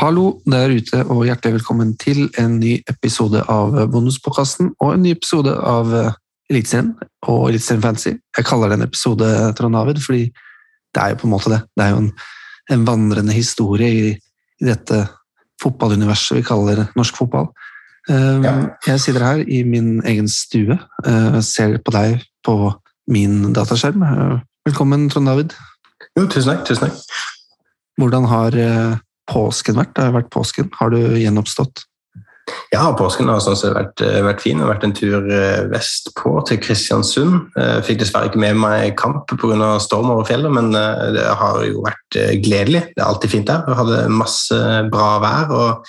Hallo der ute, og hjertelig velkommen til en ny episode av Bonuspodkasten og en ny episode av Eliteserien og Eliteserien Fantasy. Jeg kaller det en episode, Trond David, fordi det er jo på en måte det. Det er jo en, en vandrende historie i, i, dette fotballuniverset vi kaller norsk fotball. Uh, ja. Jeg sitter her i min egen stue, uh, ser på deg på min dataskjerm. Velkommen, Trond David. Jo, tusen takk. Tusen takk. Hvordan har påsken vært? Det har vært påsken. Har du gjenoppstått? Ja, påsken har sånn sett vært, eh, vært fin. Det har vært en tur eh, vestpå til Kristiansund. Jeg eh, fikk dessverre ikke med meg kamp pga. storm over fjellet, men det har jo vært gledelig. Det er alltid fint der. Jeg hadde masse bra vær og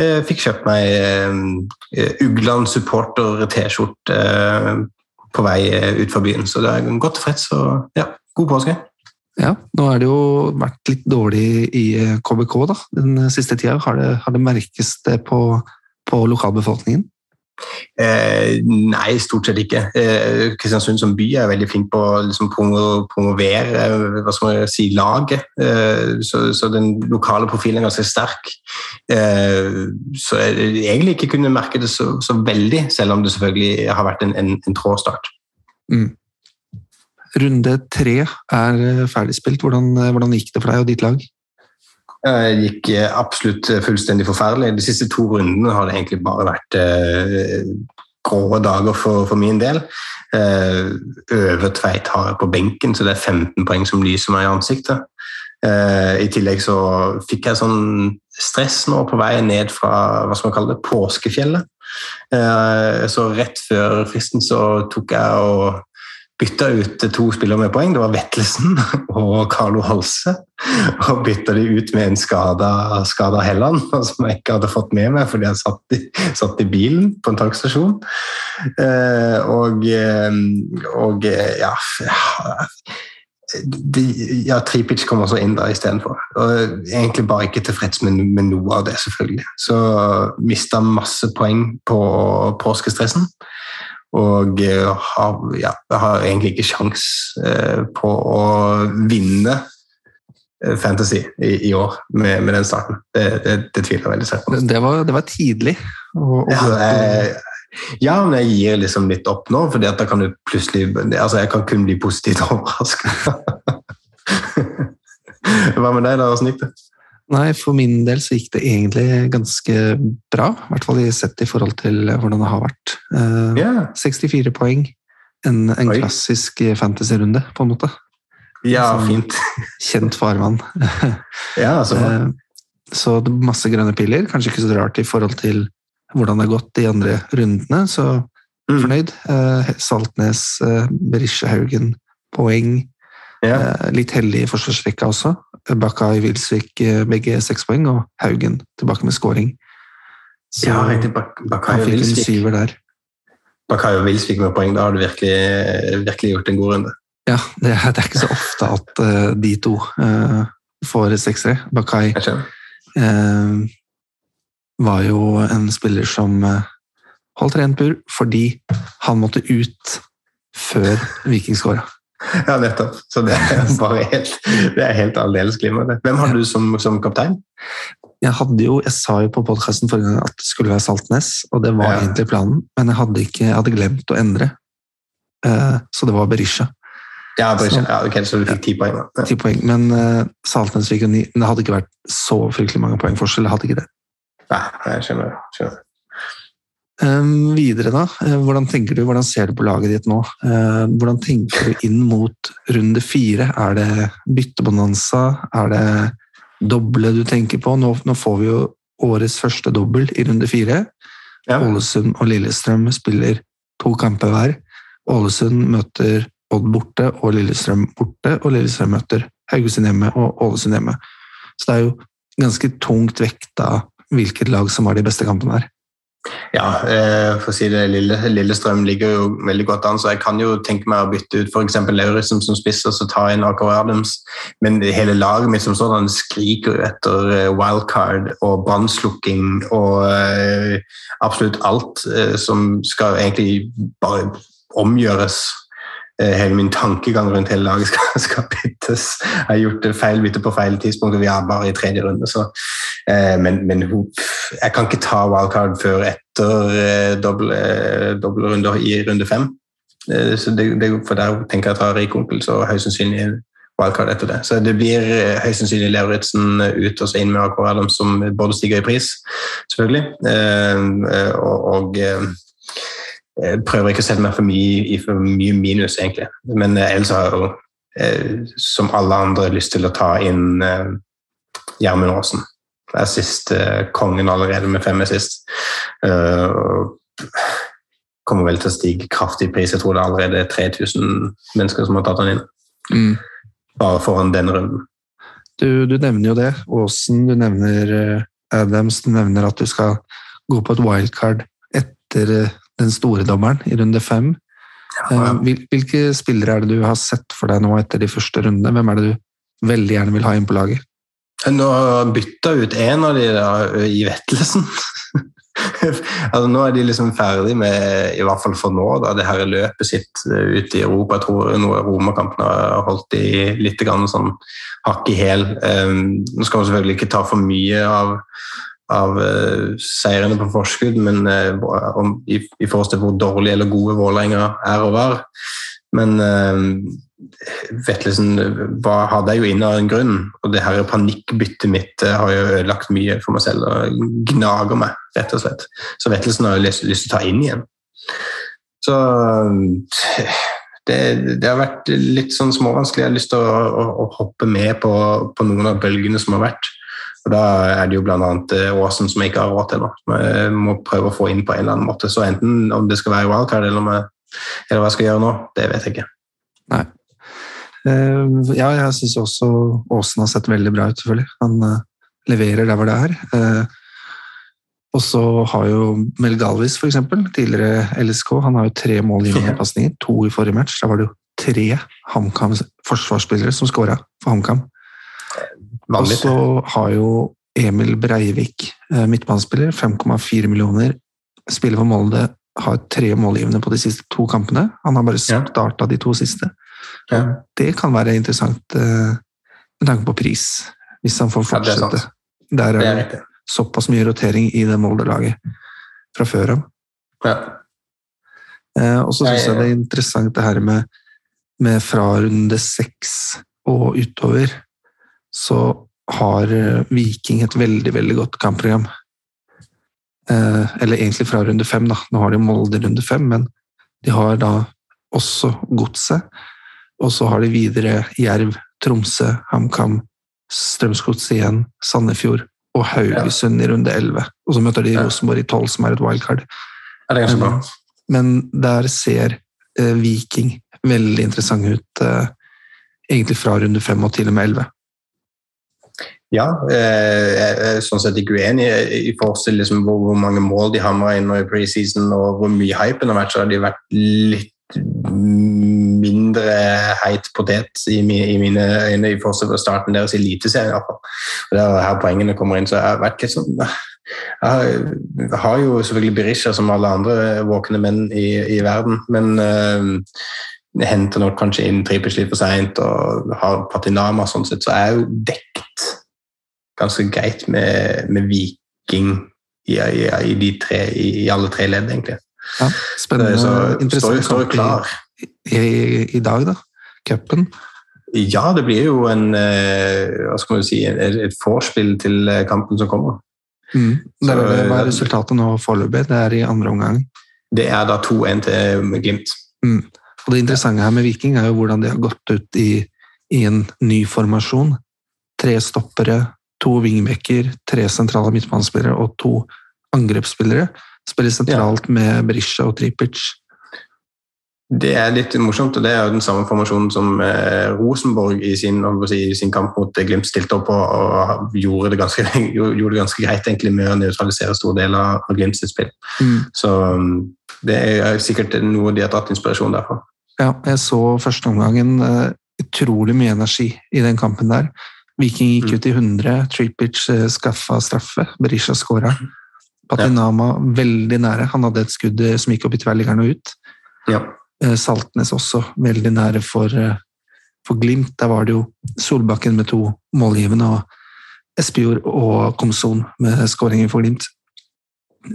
jeg fikk kjøpt meg Ugland supporter-T-skjorte på vei ut fra byen. Så det er godt tilfreds og ja, god påske. Ja, nå har det jo vært litt dårlig i KBK da, den siste tida. Har det, har det merkes det på, på lokalbefolkningen? Eh, nei, stort sett ikke. Eh, Kristiansund som by er veldig flink på å liksom, promovere hva skal man si, laget. Eh, så, så, den lokale profilen er ganske sterk. Eh, så jeg egentlig ikke kunne merke det så, så, veldig, selv om det selvfølgelig har vært en, en, en trådstart. Mm. Runde tre er eh, ferdigspilt. Hvordan, eh, hvordan, gikk det for deg og ditt lag? Det gikk eh, absolutt fullstendig forferdelig. De siste to rundene har det egentlig bare vært grå dager for, for, min del. Øve Tveit har jeg på benken, så det er 15 poeng som lyser meg i ansiktet. I tillegg så fikk jeg sånn stress nå på vei ned fra hva skal man kalle det, påskefjellet. Så rett før fristen så tok jeg og bytta ut to spillere med poeng. Det var Vettelsen og Carlo Halse. Og bytta de ut med en skada, skada Helland, som jeg ikke hadde fått med meg fordi jeg satt i, satt i bilen på en tankstasjon. Eh, og, eh, og ja de, ja, Tripic kom også inn der istedenfor. Egentlig bare ikke tilfreds med, med, noe av det, selvfølgelig. Så mista masse poeng på påskestressen. Og eh, har, ja, har egentlig ikke sjans eh, på å vinne eh, Fantasy i, i år med, med, den starten. Det, det, det, tviler jeg veldig sterkt på. Det var, det var tidlig. Og, og ja, jeg, ja, men jeg gir liksom litt opp nå, for da kan du plutselig altså Jeg kan kun bli positivt overraska. Hva med deg, da? Åssen gikk det? Nei, for min del så gikk det egentlig ganske bra. I hvert fall sett i forhold til hvordan det har vært. Yeah. 64 poeng. En, en klassisk fantasy-runde, på en måte. Ja, så, fint. kjent farvann. ja, så bra. Så masse grønne piller. Kanskje ikke så rart i forhold til hvordan det har gått de andre rundene, så mm. fornøyd. Uh, Saltnes, uh, Berisha Haugen, poeng. Ja. Litt heldig i forsvarsrekka også. Bakkai Wilsvik eh, begge seks poeng, og Haugen tilbake med scoring. Så ja, riktig. Bakkai og Wilsvik. Bakkai og Wilsvik med poeng, da har du virkelig, virkelig gjort en god runde. Ja, det er, det er ikke så ofte at uh, de to uh, får seksere. Bakkai uh, var jo en spiller som holdt rent bur fordi han måtte ut før Viking skåra. Ja, nettopp. Så det er bare helt, det er helt aldeles glimrende. Hvem har du som, som, kaptein? Jeg hadde jo, jeg sa jo på podkasten forrige gang at det skulle være Saltnes, og det var ja. egentlig planen, men jeg hadde, ikke, jeg hadde glemt å endre. Uh, så det var Berisha. Ja, Berisha. Så, ja, okay, så du fikk ti poeng, da. Ti poeng, Men uh, Saltnes fikk jo ni. Det hadde ikke vært så fryktelig mange poeng forskjell. Det hadde ikke det. Nei, jeg skjønner. skjønner. Um, videre, da. Uh, hvordan tenker du, hvordan ser du på laget ditt nå? Uh, hvordan tenker du inn mot runde fire? Er det byttebonanza? Er det doble du tenker på? Nå, nå får vi jo årets første dobbel i runde fire. Ja. Ålesund og Lillestrøm spiller to kamper hver. Ålesund møter Odd borte og Lillestrøm borte, og Lillestrøm møter Haugesund hjemme og Ålesund hjemme. Så det er jo ganske tungt vekta hvilket lag som har de beste kampene her. Ja, eh, for å si det, Lille, Lillestrøm ligger jo veldig godt an, så jeg kan jo tenke meg å bytte ut f.eks. Lauritzen som spiss og så ta inn Aker Adams. Men hele laget mitt som sådan skriker etter eh, wildcard og brannslukking og uh, absolutt alt som skal egentlig bare omgjøres. Hele min tankegang rundt hele laget skal, skal byttes. Jeg har gjort feil bytte på feil tidspunkt, og vi er bare i tredje runde. Så, eh, men, men jeg kan ikke ta wildcard før etter doble, doble runder i runde fem. Så det, det, for der tenker jeg jeg har rik onkel, så høyst sannsynlig wildcard etter det. Så det blir høyst sannsynlig Lauritzen ut og så inn med Akvar Adams, som både stiger i pris, selvfølgelig. og, og jeg eh, prøver ikke å sette meg for mye i for mye minus, egentlig. Men eh, ellers har jeg jo, eh, som alle andre, lyst til å ta inn Gjermund Aasen. siste kongen allerede med fem sist. Kommer vel til å stige kraftig i pris. Jeg tror det er allerede 3000 mennesker som har tatt han inn. Mm. Bare foran denne runden. Du, du, nevner jo det. Aasen, du nevner Adams, du nevner at du skal gå på et wildcard etter den store dommeren i runde fem. Ja, eh, Hvilke spillere er det du har sett for deg nå etter de første rundene? Hvem er det du veldig gjerne vil ha inn på laget? Nå bytta ut en av de der i Vettelsen. altså, nå er de liksom ferdig med, i hvert fall for nå, da, det her løpet sitt ut i Europa. Jeg tror noen Romakampen har holdt de litt sånn hakk i hæl. Um, nå skal man selvfølgelig ikke ta for mye av av uh, seirene på forskudd, men uh, om, i, i, forhold til hvor dårlige eller gode Vålerenga er og var. Men uh, Vetlesen hadde jeg jo inne av en grunn, og det her panikkbyttet mitt har jo ødelagt mye for meg selv og gnager meg, rett og slett. Så Vetlesen har jo lyst, lyst til å ta inn igjen. Så det, det, har vært litt sånn småvanskelig. Jeg har lyst til å, å, å hoppe med på, på, noen av bølgene som har vært. Og Da er det jo bl.a. Åsen som jeg ikke har råd til nå. Jeg må prøve å få inn på en eller annen måte. Så enten om det skal være wildcard eller, med, eller hva jeg skal gjøre nå, det vet jeg ikke. Nei. Ja, jeg syns også Åsen har sett veldig bra ut, selvfølgelig. Han leverer der hvor det er. Og så har jo Mel Galvis, eksempel, tidligere LSK, han har jo tre målgivende innpasninger. To i forrige match. Da var det jo tre HamKam forsvarsspillere som skåra for HamKam. Og så har jo Emil Breivik, eh, midtbanespiller, 5,4 millioner. Spiller for Molde, har tre målgivende på de siste to kampene. Han har bare starta de to siste. Ja. Det kan være interessant eh, med tanke på pris, hvis han får fortsette. Ja, Der er det, såpass mye rotering i det Molde-laget fra før av. Ja. Eh, og så syns jeg det er interessant det her med, med fra runde seks og utover så har eh, Viking et veldig, veldig godt kampprogram. Eh, eller egentlig fra runde fem, da. Nå har de Molde runde fem, men de har da også Godset. Og så har de videre Jerv, Tromsø, HamKam, Strømsgodset igjen, Sandefjord og Haugesund i runde elleve. Og så møter de Rosenborg i tolv, som er et wildcard. Ja, det er bra. Men der ser eh, Viking veldig interessant ut, eh, egentlig fra runde fem og til og med elleve. Ja, eh, jeg er sånn sett ikke uenig i forhold til liksom hvor, hvor, mange mål de hamra inn i preseason og hvor mye hypen har vært. Så har de vært litt mindre heit potet i, i mine øyne i forhold til starten deres i Eliteserien. Det er her poengene kommer inn. så jeg har vært litt sånn jeg har jo selvfølgelig Berisha som alle andre våkne menn i, i verden, men øh, henter nok kanskje inn Tripic litt for seint og har Patinama sånn sett, så er jeg jo dekt ganske greit med, med Viking i, i, i, de tre, i, alle tre ledd, egentlig. Ja, spennende. Så, interessant står, klar. I, dag, da? Cupen? Ja, det blir jo en eh, hva skal man si, et, et vorspiel til eh, kampen som kommer. Mm. Er, hva er resultatet nå foreløpig? Det er i andre omgang? Det er da 2-1 til Glimt. Mm. Og Det interessante her med Viking er jo hvordan de har gått ut i, i en ny formasjon. Tre stoppere, to wingbacker, tre sentrale midtbanespillere og to angrepsspillere. Spiller sentralt ja. med Berisha og Tripic. Det er litt morsomt, og det er jo den samme formasjonen som eh, Rosenborg i sin, si, i sin, kamp mot Glimt stilte opp på og gjorde det ganske, gjorde det ganske greit egentlig med å nøytralisere store deler av Glimts spill. Mm. Så um, det er sikkert noe de har dratt inspirasjon derfra. Ja, jeg så første omgangen uh, utrolig mye energi i den kampen der. Viking gikk mm. ut i 100. Tripic eh, skaffa straffe. Berisha skåra. Patinama ja. veldig nære. Han hadde et skudd eh, som gikk opp i tverrliggeren og ut. Ja. Eh, Saltnes også, veldig nære for, for Glimt. Der var det jo Solbakken med to målgivende og Espejord og Komson med skåringer for Glimt.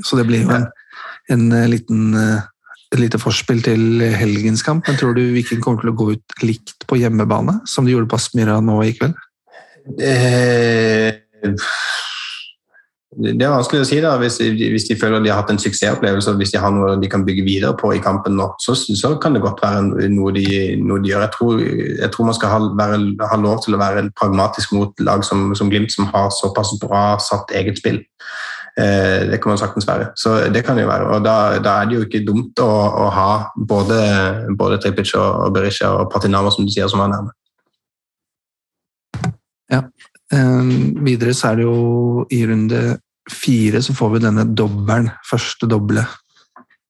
Så det blir jo en, en liten et lite forspill til helgens kamp. Men tror du Viking kommer til å gå ut likt på hjemmebane, som de gjorde på Aspmyra nå i kveld? Eh, det er vanskelig å si da, hvis, hvis, de føler de har hatt en suksessopplevelse og hvis de har noe de kan bygge videre på i kampen nå, så, så kan det godt være noe de, noe de gjør. Jeg tror, jeg tror, man skal ha, være, ha, lov til å være pragmatisk mot lag som, som Glimt, som har såpass bra satt eget spill. Eh, det kan man saktens være. Så det kan det jo være. Og da, da er det jo ikke dumt å, å ha både, både Tripic og, Berisha og Patinama, som du sier, som er nærme. Ja. Um, videre så er det jo i runde fire så får vi denne dobbelen, første doble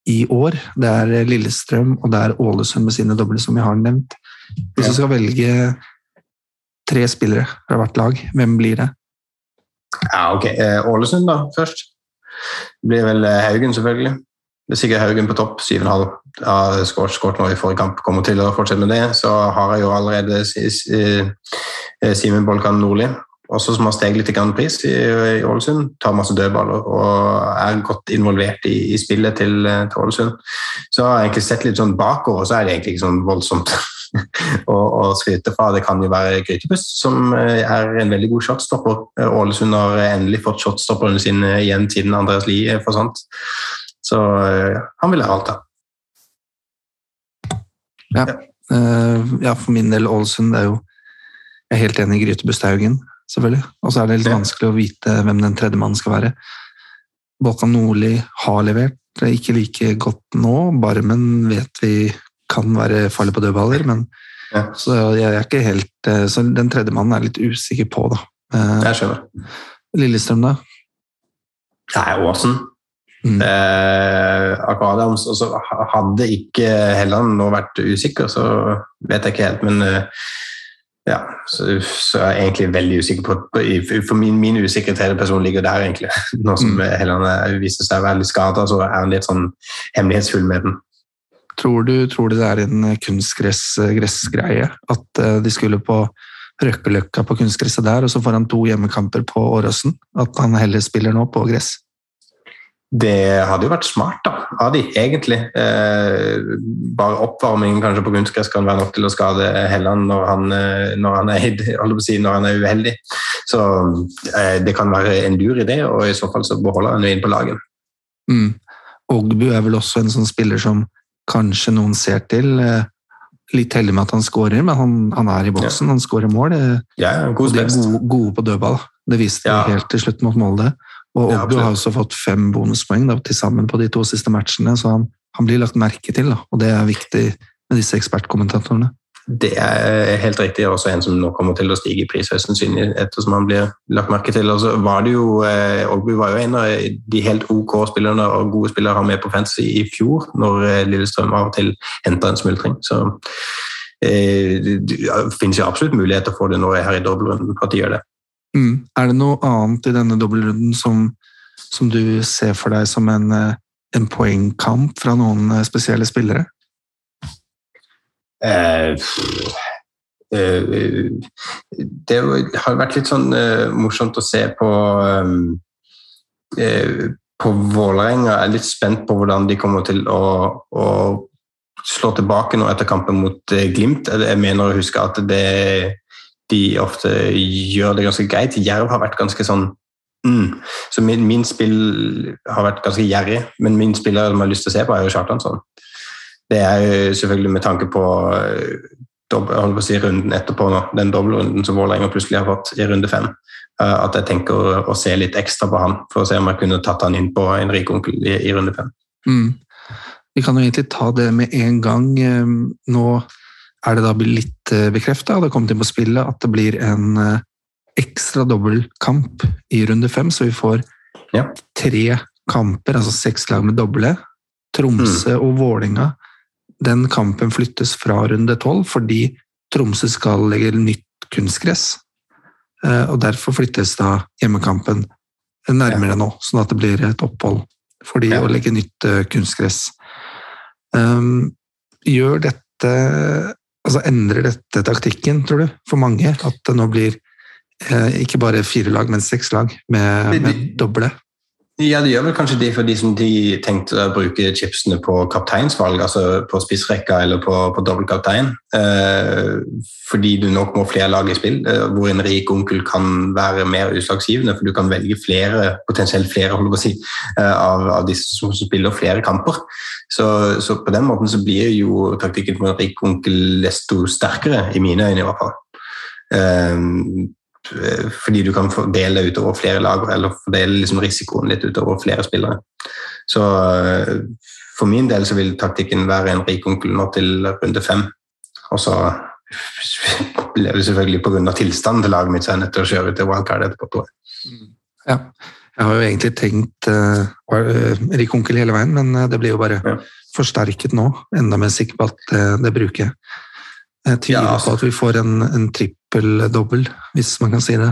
i år. Det er Lillestrøm og det er Ålesund med sine doble, som vi har nevnt. Hvis du skal velge tre spillere fra hvert lag, hvem blir det? Ja, ok. Eh, Ålesund, da, først. Det blir vel eh, Haugen, selvfølgelig. Det er sikkert Haugen på topp, 7,5. Har skåret nå i forrige kamp, kommer til å fortsette med det. Så har jeg jo allerede eh, Simen Bolkan Nordli, også som har steget litt i pris i, i Ålesund. Tar masse dødballer og er godt involvert i, i spillet til, til, Ålesund. Så har jeg egentlig sett litt sånn bakover, så er det egentlig ikke sånn voldsomt å, å skryte fra. Det kan jo være Grytepust, som eh, er en veldig god shotstopper. Ålesund har endelig fått shotstopperne sine igjen siden Andreas Lie forsvant. Så eh, han vil ha alt, da. Ja. Uh, ja, for min del Ålesund er jo Jeg er helt enig i Grytebust Busthaugen, selvfølgelig. Og så er det litt vanskelig å vite hvem den tredje mannen skal være. Volkan Nordli har levert, ikke like godt nå. Barmen vet vi kan være farlig på dødballer, men ja. så jeg er ikke helt eh, Så den tredje mannen er jeg litt usikker på, da. Eh, jeg skjønner. Lillestrøm, da? Nei, Aasen. Mm. Eh, Akadams, og så Hadde ikke Helland nå vært usikker, så vet jeg ikke helt, men eh, ja, så, så, er jeg egentlig veldig usikker på, For min, min usikkerhet hele personen ligger der, egentlig. Nå som mm. Helland viser seg veldig skada, så er han litt sånn hemmelighetsfull med den. Tror du, tror du det er en kunstgressgreie? At eh, de skulle på Røkkeløkka på kunstgresset der, og så får han to hjemmekamper på Åråsen? At han heller spiller nå på gress? Det hadde jo vært smart da, av de, egentlig. Eh, bare oppvarmingen kanskje på kunstgress kan være nok til å skade Helland når han, eh, når han, er, si, når han er, uheldig. Så eh, det kan være en lur idé, og i så fall så beholder han jo inn på laget. Mm. Ogbu er vel også en sånn spiller som kanskje noen ser til. Eh, litt heldig med at han skårer, men han, han er i boksen, ja. han skårer mål. Ja, og de er gode, gode, på dødball. Det viste ja. helt til slutt mot Molde. Og Ogbu ja, har også fått fem bonuspoeng da, til sammen på de to siste matchene, så han, han blir lagt merke til. Da, og det er viktig med disse ekspertkommentatorene. Det er helt riktig. Også en som nå kommer til å stige i pris høyst sannsynlig ettersom han blir lagt merke til. Altså, var det jo, eh, Ogbu var jo en av de helt OK spillerne og gode spillere han med på fantasy i fjor, når eh, Lillestrøm av og til henta en smultring. Så eh, det finnes jo absolutt muligheter for det nå her i dobbeltrunden, at de gjør det. Mm. Er det noe annet i denne dobbeltrunden som, som, du ser for deg som en, eh, en poengkamp fra noen eh, spesielle spillere? Eh, eh, det har vært litt sånn eh, morsomt å se på på Vålerenga. Jeg er litt spent på hvordan de kommer til å, å slå tilbake nå etter kampen mot Glimt. Jeg mener å huske at det de ofte gjør det ganske greit. Jerv har vært ganske sånn mm. Så min, min, spill har vært ganske gjerrig, men min spiller som jeg har lyst til å se på, er jo Kjartansson. Det er jo selvfølgelig med tanke på, eh, på si, runden etterpå, nå, den dobbeltrunden som Vålerenga plutselig har fått i runde fem. Eh, at jeg tenker å, se litt ekstra på han, for å se om jeg kunne tatt han inn på en rik onkel i, i runde fem. Mm. Vi kan jo egentlig ta det med en gang. Eh, nå er det da blitt bekrefta, og det kommet inn på spillet, at det blir en eh, ekstra dobbeltkamp i runde fem, så vi får ja. tre kamper, altså seks lag med doble. Tromsø mm. og Vålinga, den kampen flyttes fra runde tolv fordi Tromsø skal legge nytt kunstgress. Eh, og derfor flyttes da hjemmekampen nærmere ja. nå, sånn at det blir et opphold for de ja. å legge nytt kunstgress. Um, gjør dette altså Endrer dette taktikken, tror du, for mange? At det nå blir eh, ikke bare fire lag, men seks lag med, med doble? Ja, det gjør vel kanskje det for de tenkte å bruke chipsene på kapteinsvalg, altså på spissrekka eller på, på dobbeltkaptein. Eh, fordi du nok må flere lag i spill, eh, hvor en rik onkel kan være mer utslagsgivende. For du kan velge flere, potensielt flere holder på å si, eh, av, av disse som spiller flere kamper. Så, så, på den måten så blir jo taktikken for en rik onkel desto sterkere, i mine øyne i hvert fall. Eh, fordi du kan fordele utover flere lag, eller fordele liksom risikoen litt utover flere spillere. Så eh, for min del så vil taktikken være en rik onkel nå til runde fem. Og så blir det selvfølgelig pga. tilstanden til laget mitt så er jeg nødt til å kjøre til wildcard etterpå. Tror jeg. Ja. Jeg har jo egentlig tenkt uh, rik onkel hele veien, men det blir jo bare ja. forsterket nå. Enda mer sikker på at det, det bruker jeg. Jeg tviler ja, på at vi får en, en trippel-dobbel, hvis man kan si det.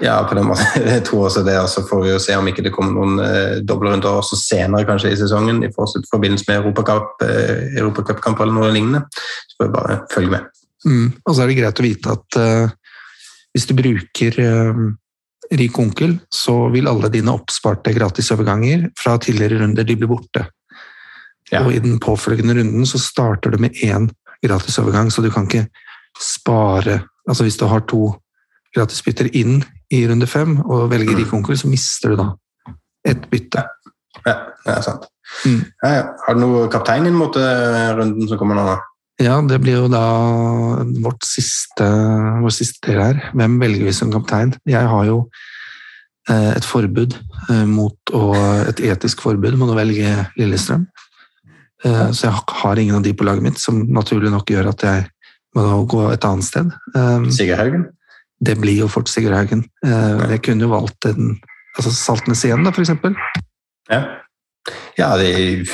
Ja, på den måten. Jeg tror også det. Så får vi jo se om ikke det kommer noen eh, dobbeltrunder også senere kanskje i sesongen i forbindelse med europacupkamp eh, Europa eller noe lignende. Så får vi bare følge med. Mm. Og så er det greit å vite at eh, hvis du bruker eh, Rik onkel, så vil alle dine oppsparte gratisoverganger fra tidligere runder de blir borte. Ja. Og i den påfølgende runden så starter du med én gratisovergang, så du kan ikke spare Altså hvis du har to gratisbytter inn i runde fem og velger rik onkel, så mister du da et bytte. Ja, det er sant. Mm. Ja, ja. Har du noe kaptein inn mot uh, runden som kommer nå? Ja, det blir jo da vårt siste, vår siste del her. Hvem velger vi som kaptein? Jeg har jo uh, et forbud uh, mot å Et etisk forbud mot å velge Lillestrøm. Eh, så jeg har ingen av de på laget mitt, som naturlig nok gjør at jeg må gå et annet sted. Eh, Sigurd Haugen? Det blir jo fort Sigurd Haugen. Eh, jeg kunne jo valgt en, altså Saltnes igjen, da, f.eks. Ja. Ja, det,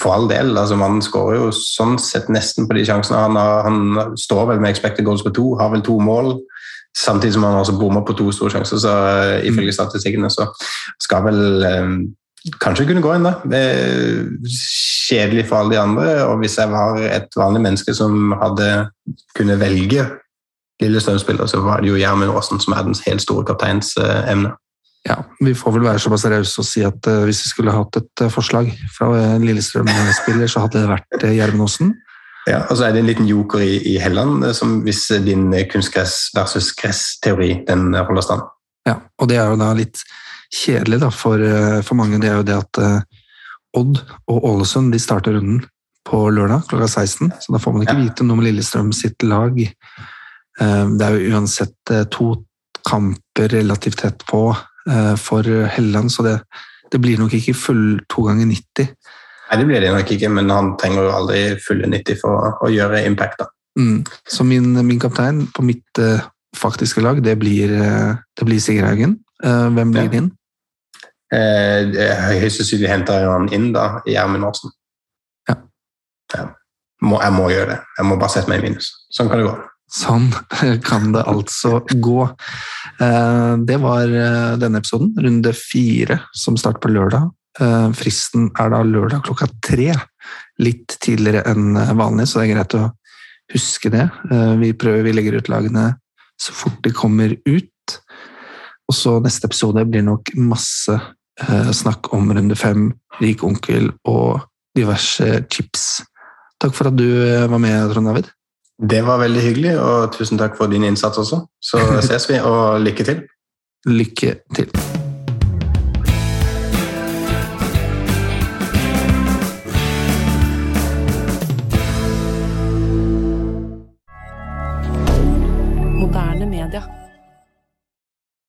for all del. altså Man skårer jo sånn sett nesten på de sjansene. Han, har, han står vel med expected goals på to, har vel to mål. Samtidig som han også bommer på to store sjanser, så ifølge statistikkene så skal vel kanskje kunne gå inn da. Kjedelig for alle de andre. Og hvis jeg var et vanlig menneske som hadde kunne velge Lillestrøm-spiller, så var det jo Gjermund Aasen som er den helt store kapteinsemne. Ja, Vi får vel være såpass rause og si at uh, hvis vi skulle hatt et uh, forslag fra en Lillestrøm-spiller, så hadde det vært Gjermund Aasen. Ja, og så er det en liten joker i, i Helland, som hvis din kunstgress versus gress-teori den holder stand. Ja, og det er jo da litt kjedelig da, for, eh, for, mange, det er jo det at uh, Odd og Ålesund de starter runden på lørdag klokka 16. Så da får man ikke ja. vite noe om Lillestrøm sitt lag. Uh, det er jo uansett uh, to kamper relativt tett på for Helland, så det, det, blir nok ikke full to ganger 90. Nei, det blir det nok ikke, men han trenger jo aldri fulle 90 for å, gjøre impact. da. Mm. Så min, min, kaptein på mitt faktiske lag, det blir, det blir Sigrid Haugen. hvem blir ja. din? Eh, høyst sannsynlig henter han inn da, i Gjermund Aasen. Ja. ja. Må, jeg må gjøre det. Jeg må bare sette meg i minus. Sånn kan det gå. Sånn kan det altså gå. Eh, det var eh, denne episoden, runde fire, som starter på lørdag. Eh, fristen er da lørdag klokka tre. Litt tidligere enn vanlig, så det er greit å huske det. Vi prøver, vi legger ut lagene så fort de kommer ut. Og så neste episode blir nok masse Eh, snakk om runde fem, rik onkel og diverse chips. Takk for at du eh, var med, Trond David. Det var veldig hyggelig, og tusen takk for din innsats også. Så ses vi, og lykke til. Lykke til.